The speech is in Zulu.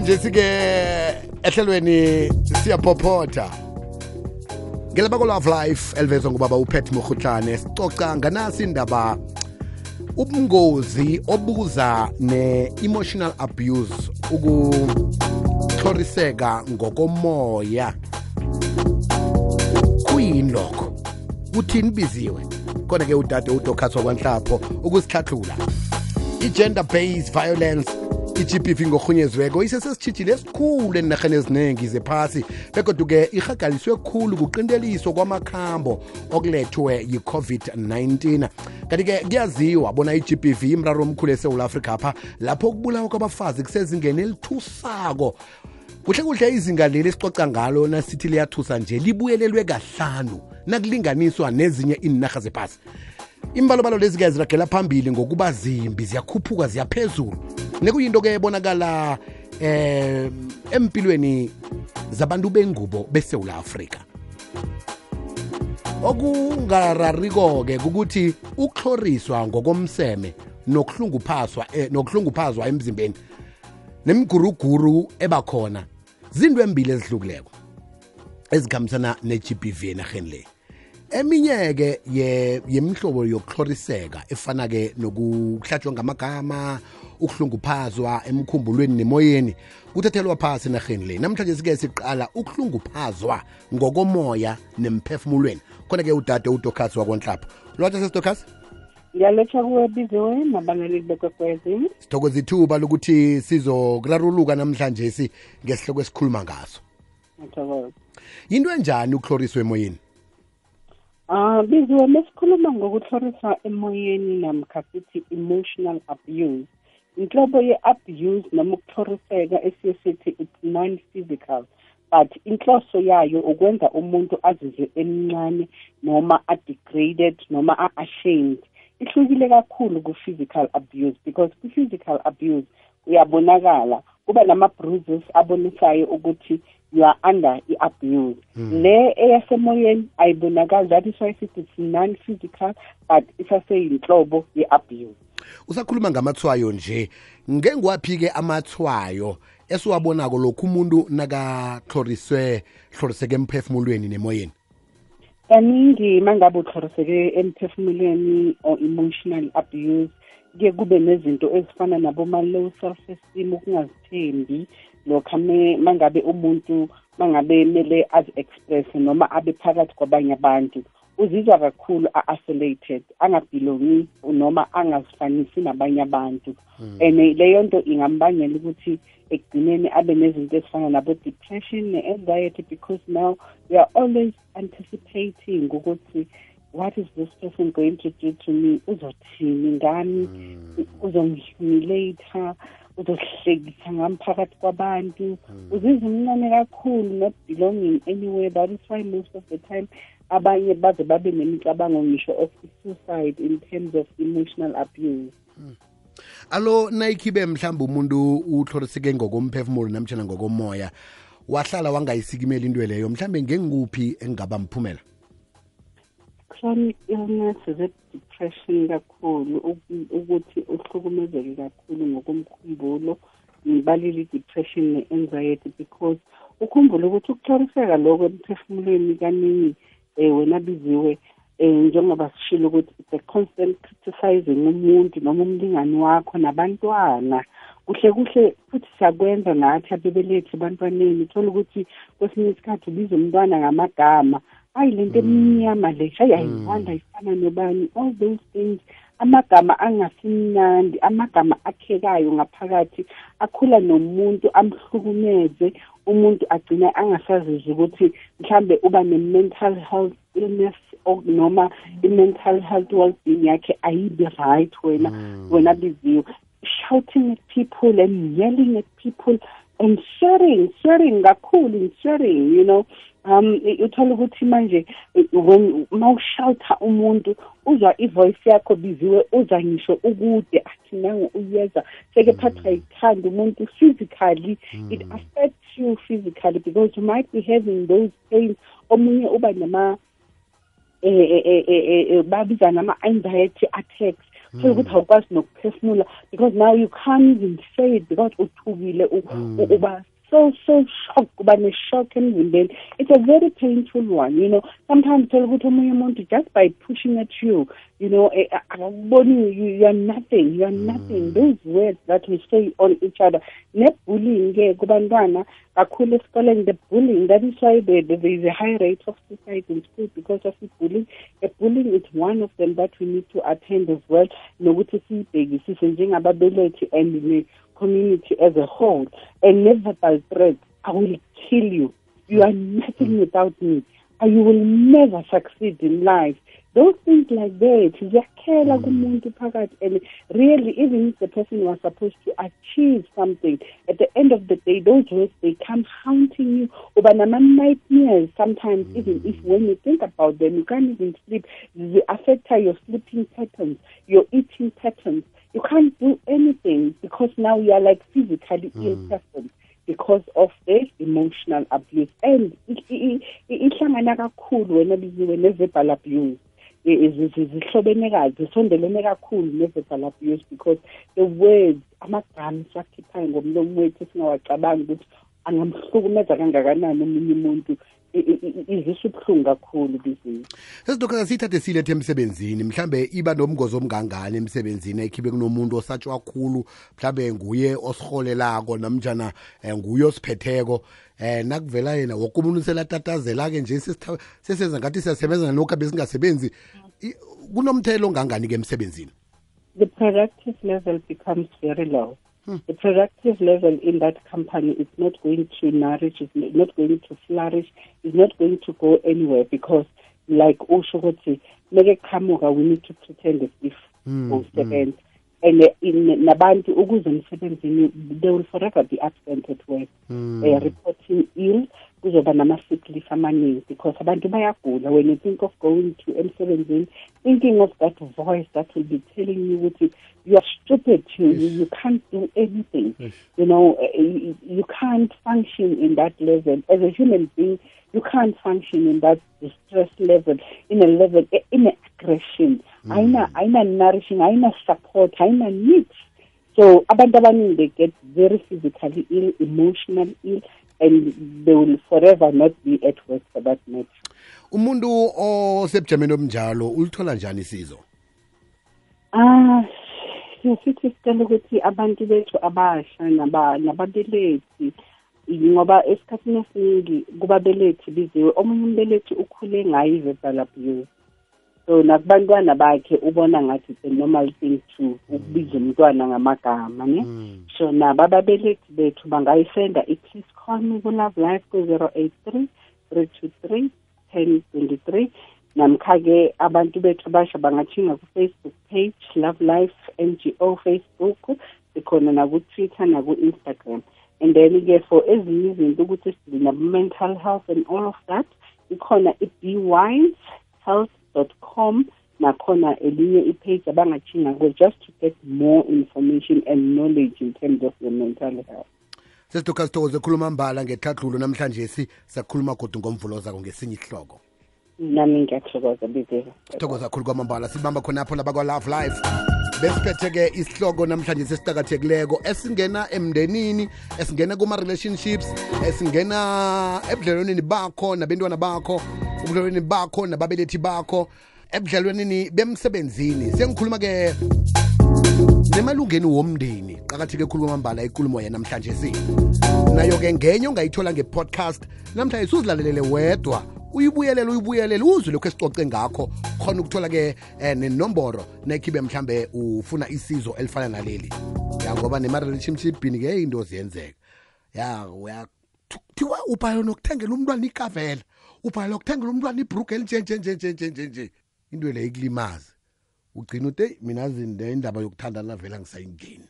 namhlanje sike ehlelweni siyaphophotha ngelaba ko-love life elivezwa ngubaba upet mohutlane sicoca nganasi indaba ubungozi obuza ne-emotional abuse ukuhloriseka ngokomoya. Kuyini lokho kuthini biziwe? Khona-ke udade udocas wakwanhlapho ukusihlahlula i-gender based violence i-gbv ngorhunyeziweko isesesitshijile esikhulu enarheni eziningi zephasi begoduke irhagaliswe khulu kuqinteliswa kwamakhambo okulethwe yi-covid-19 kanti-ke kuyaziwa bona i-gbv imraro omkhulu esewula afrika apha lapho kubulawa kwabafazi kusezingeni elithusako. Kuhle kuhle izinga leli esicoca ngalo nasithi liyathusa nje libuyelelwe kahlanu nakulinganiswa nezinye iinarha zephasi. Imbalobalo lezi-ke ziragela phambili ngokuba zimbi ziyakhuphuka ziyaphezulu nekuyinto-ke ebonakala eh empilweni zabantu bengubo besewula afrika. Okungarariko-ke kukuthi ukuhloriswa ngokomseme nokuhlunguphazwa eh, nokuhlunguphazwa emzimbeni nemguruguru ebakhona zinto embili ezihlukileko ezikhambisana ne-gbv enarheni le eminye-ke yemihlobo yokuhloriseka efana-ke nokuhlatshwa ngamagama ukuhlunguphazwa emkhumbulweni nemoyeni kuthathelwa phasi enarheni le. Namhlanje sike siqala ukuhlunguphazwa ngokomoya nemphefumulweni. Khona-ke udade udocas wakwanhlapho lwatsha sesidocas ngiyaletha kuwe biziwe nabalaleli bekwekwezi. Sithokoza ithuba lokuthi sizokuraruluka namhlanje si ngesihloko esikhuluma ngaso. Ngithokoza yinto enjani ukuhloriswa emoyeni? Ah biziwe mesikhuluma ngokuhloriswa emoyeni namkha sithi emotional abuse. Inhlobo ye-abuse noma ukuhloriseka esiye sithi it's non-physical but inhloso yayo ukwenza umuntu azizwe emncane noma a-degraded noma a-ashamed. Ihlukile kakhulu ku-physical abuse because ku-physical abuse uyabonakala kuba nama-bruises abonisayo ukuthi you are under i-abuse mm. le eyasemoyeni ayibonakali that is why sithi it's non-physical but isaseyinhlobo ye-abuse usakhuluma ngamathwayo nje. Ngengiwaphi-ke amathwayo esiwabonako lokhu umuntu nakahloriswe hloriseke emphefumulweni nemoyeni? Kaningi mangabe uthloriseke emphefumulweni or emotional abuse. Kuye kube nezinto ezifana naboma-low self esteem ukungazithembi lokhu mangabe umuntu mangabe mele azi-expresse noma abe phakathi kwabanye abantu. Uzizwa kakhulu a-isolated angabhilongi noma angazifanisi nabanye abantu. And leyo nto ingambangela ukuthi ekugcineni abe nezinto ezifana nabo-depression ne-anxiety because now we are always anticipating ukuthi what is this person going to do to me? Uzothini ngami uzongihumilata uzohlekisa ngami phakathi kwabantu uziza umncane kakhulu not belonging anywhere that is why most of the time. Abanye baze babe nemicabango ngisho of suicide in terms of emotional abuse. Alo nayikhibe mhlawumbe umuntu uhloriseke ngokomphefumulo namtshana ngokomoya wahlala wangayisikimeli into leyo. Mhlawumbe ngenguphi engingaba mphumela chronic illness ze-depression kakhulu ukuthi uhlukumezeke kakhulu ngokomkhumbulo ngibalile i-depression ne-anxiety because ukhumbule ukuthi ukuhloriseka lokho emphefumulweni kaningi um wena biziwe um njengoba sishilo ukuthi it's a constant criticizing umuntu noma umlingani wakho nabantwana. Kuhle kuhle futhi siyakwenza nathi abebelethi ebantwaneni uthola ukuthi kwesinye isikhathi ubiza umntwana ngamagama hayi lento emnyama le hayi ayithanda ifana nobani. All those things amagama angasimnandi amagama akhekayo ngaphakathi akhula nomuntu amhlukumeze umuntu agcina angasazizwa ukuthi mhlambe uba ne-mental health illness noma i-mental health well-being yakhe ayibi right wena wena biziwe. Shouting at people and yelling at people and sharing sharing kakhulu in sharing you know. Um uthola ukuthi manje when mawushouta umuntu uzwa ivoice yakho biziwe uzwa ngisho ukude athi nangu uyeza seke phathwa mm. yithanda umuntu physically mm. it affects you physically because you might be having those pains. Omunye uba nama eh, eh, eh, eh babiza nama anxiety attacks thole mm. ukuthi awukwazi nokuphefumula because now you can't even say it because uthukile uba so so shocked kuba the shock emzimbeni it's a very painful one you know. Sometimes thola ukuthi omunye umuntu just by pushing at you you know eh, akakuboni you, you are nothing you are nothing. Those words that we say on each other. Ne-bullying-ke kubantwana kakhulu esikoleni the bullying that is why there, is a high rate of suicide in school because of the bullying the is one of them that we need to attend as well nokuthi siyibhekisise njengababelethi and ne-community as a whole. And ne-verbal threat. I will kill you. You are nothing hmm. without me you will never succeed in life. Those things like that ziyakhela mm. kumuntu phakathi and really even if the person was supposed to achieve something at the end of the day those words they come haunting you. Uba nama-nightmares sometimes mm. even if when you think about them you can't even sleep. They affect your sleeping patterns your eating patterns. You can't do anything because now you are like physically mm. ill person because of the emotional abuse. And i- i- i- ihlangana kakhulu wena biziwe ne-verbal abuse. I- i- zi- zi- zihlobene kazi zisondelene kakhulu ne-verbal abuse because the words amagama siwakhiphayo ngomlomo wethu singawacabangi ukuthi angamhlukumeza kangakanani omunye umuntu. I- i- i- izisa ubuhlungu kakhulu biziwe sesidokotela siyithathe silethe emsebenzini mhlambe iba nomngozi omngangani emsebenzini ekhibe kunomuntu osatshwa khulu mhlambe nguye osiholelako namnjana eh, nguye osiphetheko. Eh nakuvela yena woke umuntu selatatazela-ke nje sesitha- sesenza ngathi siyasebenza nalokhu abesingasebenzi I- kunomthelo ongangani-ke emsebenzini? The productive level becomes very low. The productive level in that company is not going to nourish, is not going to flourish, is not going to go anywhere because, like Oshogothi, Kamuga, we need to pretend as if mm, And in Nabantu, ukuze emsebenzini, they will forever be absent at work, uh, reporting ill, kuzoba nama-sick leave amaningi because abantu bayagula. When you think of going to emsebenzini thinking of that voice that will be telling you ukuthi you are stupid you, you, you can't do anything. You know uh, you, you can't function in that level. As a human being you can't function in that distress level in a level in a ayina ayina nourishing ayina support ayina needs. So abantu abaningi they get very physically ill emotionally ill and they will forever not be at work for that matter. Umuntu osebujameni obunjalo ulithola njani isizo? Ah sithi sicela ukuthi abantu bethu abasha naba- nababelethi ngoba esikhathini esiningi kubabelethi biziwe. Omunye umbelethi ukhule ngayo i-verbal abuse so nakubantwana bakhe ubona ngathi it's a normal thing to ukubiza umntwana ngamagama ne? So nabo ababelethi bethu bangayisenda i-please call me ku-love life ku-zero eight three three two three ten twenty-three namkha-ke abantu bethu abasha bangathinga ku-facebook page love life ngo facebook sikhona naku-twitter naku-instagram. And then-ke for ezinye izinto ukuthi sinabo-mental health and all of that ikhona i-bwise health dot com nakhona elinye ipage abangatshinga kuyo just to get more information and knowledge in terms of your mental health. Sesidokotela sithokoze khuluma mbala ngetlhadlulo namhlanje si sakhuluma godu ngomvulo zako ngesinye ihloko. Nami ngiyathokoza bizela thokoza kakhulu kwamambala sibamba khonapho labakwa-love life. Besiphethe-ke isihloko namhlanje sesiqakathekileko esingena emndenini esingena kuma-relationships esingena ebudlelwaneni bakho nabentwana bakho ubudlelwaneni bakho nababelethi bakho ebudlelwaneni bemsebenzini. Sengikhuluma-ke nemalungeni womndeni. Qakatheke khulu kwamambala ikulumo yanamhlanje si. Nayo-ke ngenye ongayithola nge-podcast namhlanje suzilalelele wedwa. Uyibuyelele uyibuyelele uzwe lokhu esicoce ngakho. Khona ukuthola-ke eh, nenomboro nekhibe mhlambe ufuna isizo elifana naleli. Ya ngoba nema-relationshipini-ke into ziyenzeka ya uya thiwa ubhala nokuthengela umntwana ikavela. Ubhala nokuthengela umntwana ibhrugu elinjenjenjenjenjenjenje into le ikulimaza ugcina uthi eyi mina zinde indaba yokuthandana vela ngisayingeni